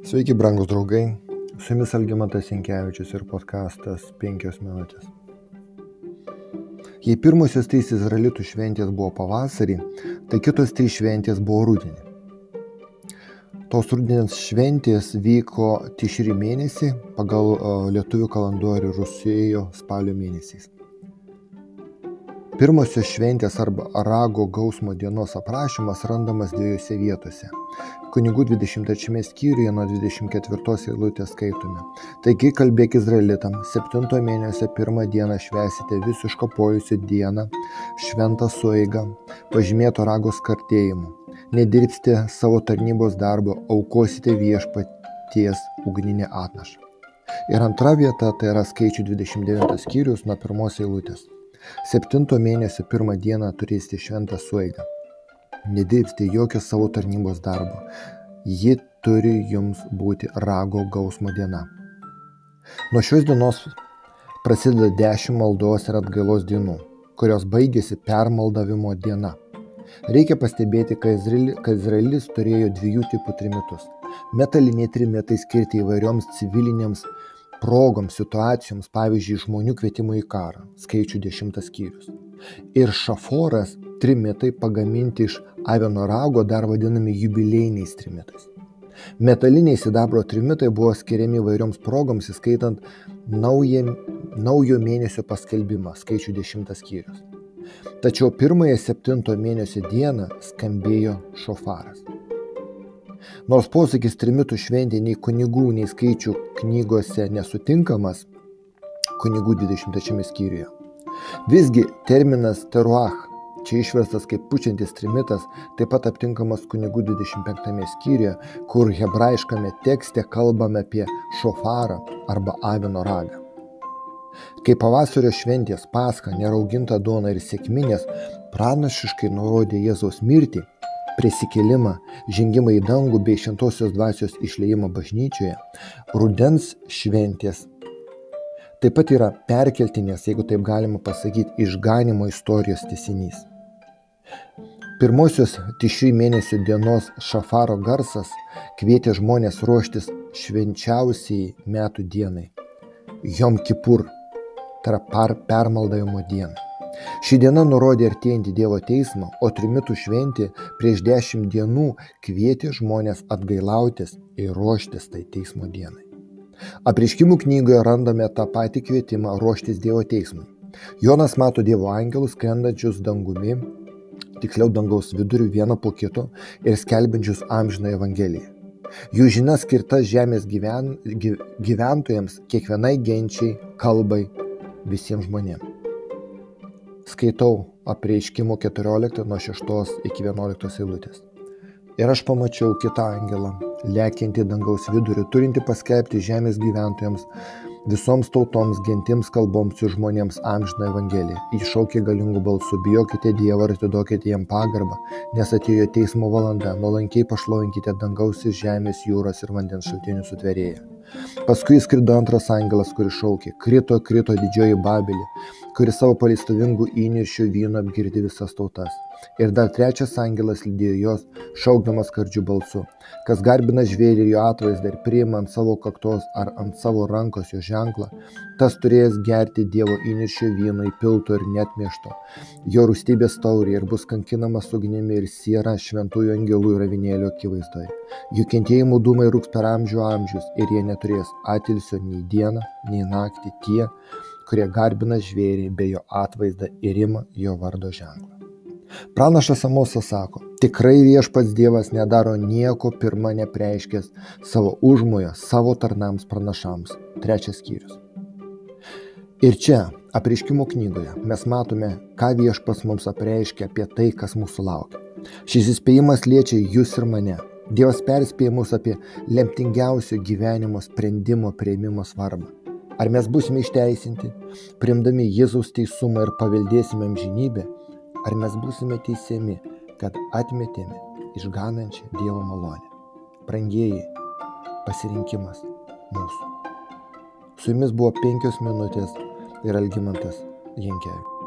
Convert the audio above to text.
Sveiki, brangūs draugai. Su jumis Algimantas Jankievičius ir podkastas 5 minutės. Jei pirmosios trys izraelitų šventės buvo pavasarį, tai kitos trys šventės buvo rudenį. Tos rudens šventės vyko tišri mėnesį pagal lietuvių kalendorių Rusijoje spalio mėnesiais. Pirmosios šventės arba rago gausmo dienos aprašymas randamas dviejose vietose. Kunigų 23 skyriuje nuo 24 eilutės skaitome. Taigi kalbėk Izraelitam, 7 mėnesio pirmą dieną švesite visišką poilsio dieną, šventą sueigą, pažymėto rago skartėjimu. Nedirbsite savo tarnybos darbo, aukosite viešpaties ugninę atnašą. Ir antra vieta tai yra skaičių 29 skyrius nuo pirmos eilutės. Septinto mėnesio pirmą dieną turėsite šventą sueigą. Nedirbsite jokio savo tarnybos darbo. Ji turi jums būti rago gausmo diena. Nuo šios dienos prasideda dešimt maldos ir atgailos dienų, kurios baigėsi permaldavimo diena. Reikia pastebėti, kad Izraelis turėjo dviejų tipų trimitus. Metaliniai trimitai skirti įvairioms civilinėms progoms, situacijoms, pavyzdžiui, žmonių kvietimui į karą, skaičių dešimtas skyrius. Ir šaforas trimitai pagaminti iš avino rago dar vadinami jubilėjiniais trimitais. Metaliniai sidabro trimitai buvo skiriami įvairioms progoms, įskaitant naują, naujo mėnesio paskelbimą, skaičių dešimtas skyrius. Tačiau pirmąją septinto mėnesio dieną skambėjo šofaras. Nors posakis trimitų šventė nei kunigų, nei skaičių knygose nesutinkamas, kunigų 23 skyriuje. Visgi terminas teruach, čia išverstas kaip pučiantis trimitas, taip pat aptinkamas kunigų 25 skyriuje, kur hebrajiškame tekste kalbame apie šofarą arba avino ragą. Kai pavasario šventės paska, nerauginta duona ir sėkminės pranašiškai nurodė Jėzaus mirtį, prisikėlimą, žengimą į dangų bei šventosios dvasios išleimą bažnyčioje, rudens šventės taip pat yra perkeltinės, jeigu taip galima pasakyti, išganimo istorijos tesinys. Pirmosios tišri mėnesio dienos šafaro garsas kvietė žmonės ruoštis švenčiausiai metų dienai - Jom Kipur, yra permaldavimo dienai. Ši diena nurodė artėjantį Dievo teismą, o trimitų šventė prieš dešimt dienų kvietė žmonės atgailautis ir ruoštis tai teismo dienai. Apriškimų knygoje randame tą patį kvietimą ruoštis Dievo teismui. Jonas mato Dievo angelus skrendančius dangumi, tiksliau dangaus viduriu vieną po kito ir skelbiančius amžiną Evangeliją. Jų žinia skirta žemės gyven, gyventojams, kiekvienai genčiai, kalbai, visiems žmonėms skaitau apreiškimo 14 nuo 6 iki 11 eilutės. Ir aš pamačiau kitą angelą, lėkiantį dangaus vidurį, turinti paskelbti žemės gyventojams, visoms tautoms, gentims, kalboms ir žmonėms amžiną Evangeliją. Jis šaukė galingų balsų, bijokite Dievo ir atiduokite jam pagarbą, nes atėjo teismo valanda, nuolankiai pašlovinkite dangaus ir žemės, jūros ir vandens šaltinių sutverėją. Paskui įskrido antras angelas, kuris šaukė, krito, krito didžioji Babelė, kuri savo paleistuvingų įniršių vyno apgirdi visas tautas. Ir dar trečias angelas lydėjo jos, šaukdamas kardžių balsu, kas garbina žvėrį ir jo atvaizdą ir priima ant savo kaktos ar ant savo rankos jo ženklą, tas turės gerti Dievo įniršio vyno įpilto ir net mėšto, jo rūstybės taurį ir bus kankinamas ugnimi ir siera šventųjų angelų ir avinėlio akivaizdoje. Jų kentėjimų dūmai rūks per amžių amžius ir jie neturės atilsio nei dieną, nei naktį tie, kurie garbina žvėrį bei jo atvaizdą ir ima jo vardo ženklą. Pranašas Amosas sako, tikrai viešpats Dievas nedaro nieko pirmą nepreiškęs savo užmojo savo tarnams pranašams. Trečias skyrius. Ir čia, apriškimo knygoje, mes matome, ką viešpas mums apreiškia apie tai, kas mūsų laukia. Šis įspėjimas liečia jūs ir mane. Dievas perspėja mus apie lemtingiausio gyvenimo sprendimo prieimimo svarbą. Ar mes busime išteisinti, primdami Jėzaus teisumą ir paveldėsime amžinybę, ar mes būsime teisiami, kad atmetėme išganančią Dievo malonę. Prangieji pasirinkimas mūsų. Su jumis buvo penkios minutės ir Algymantas Jankievičius.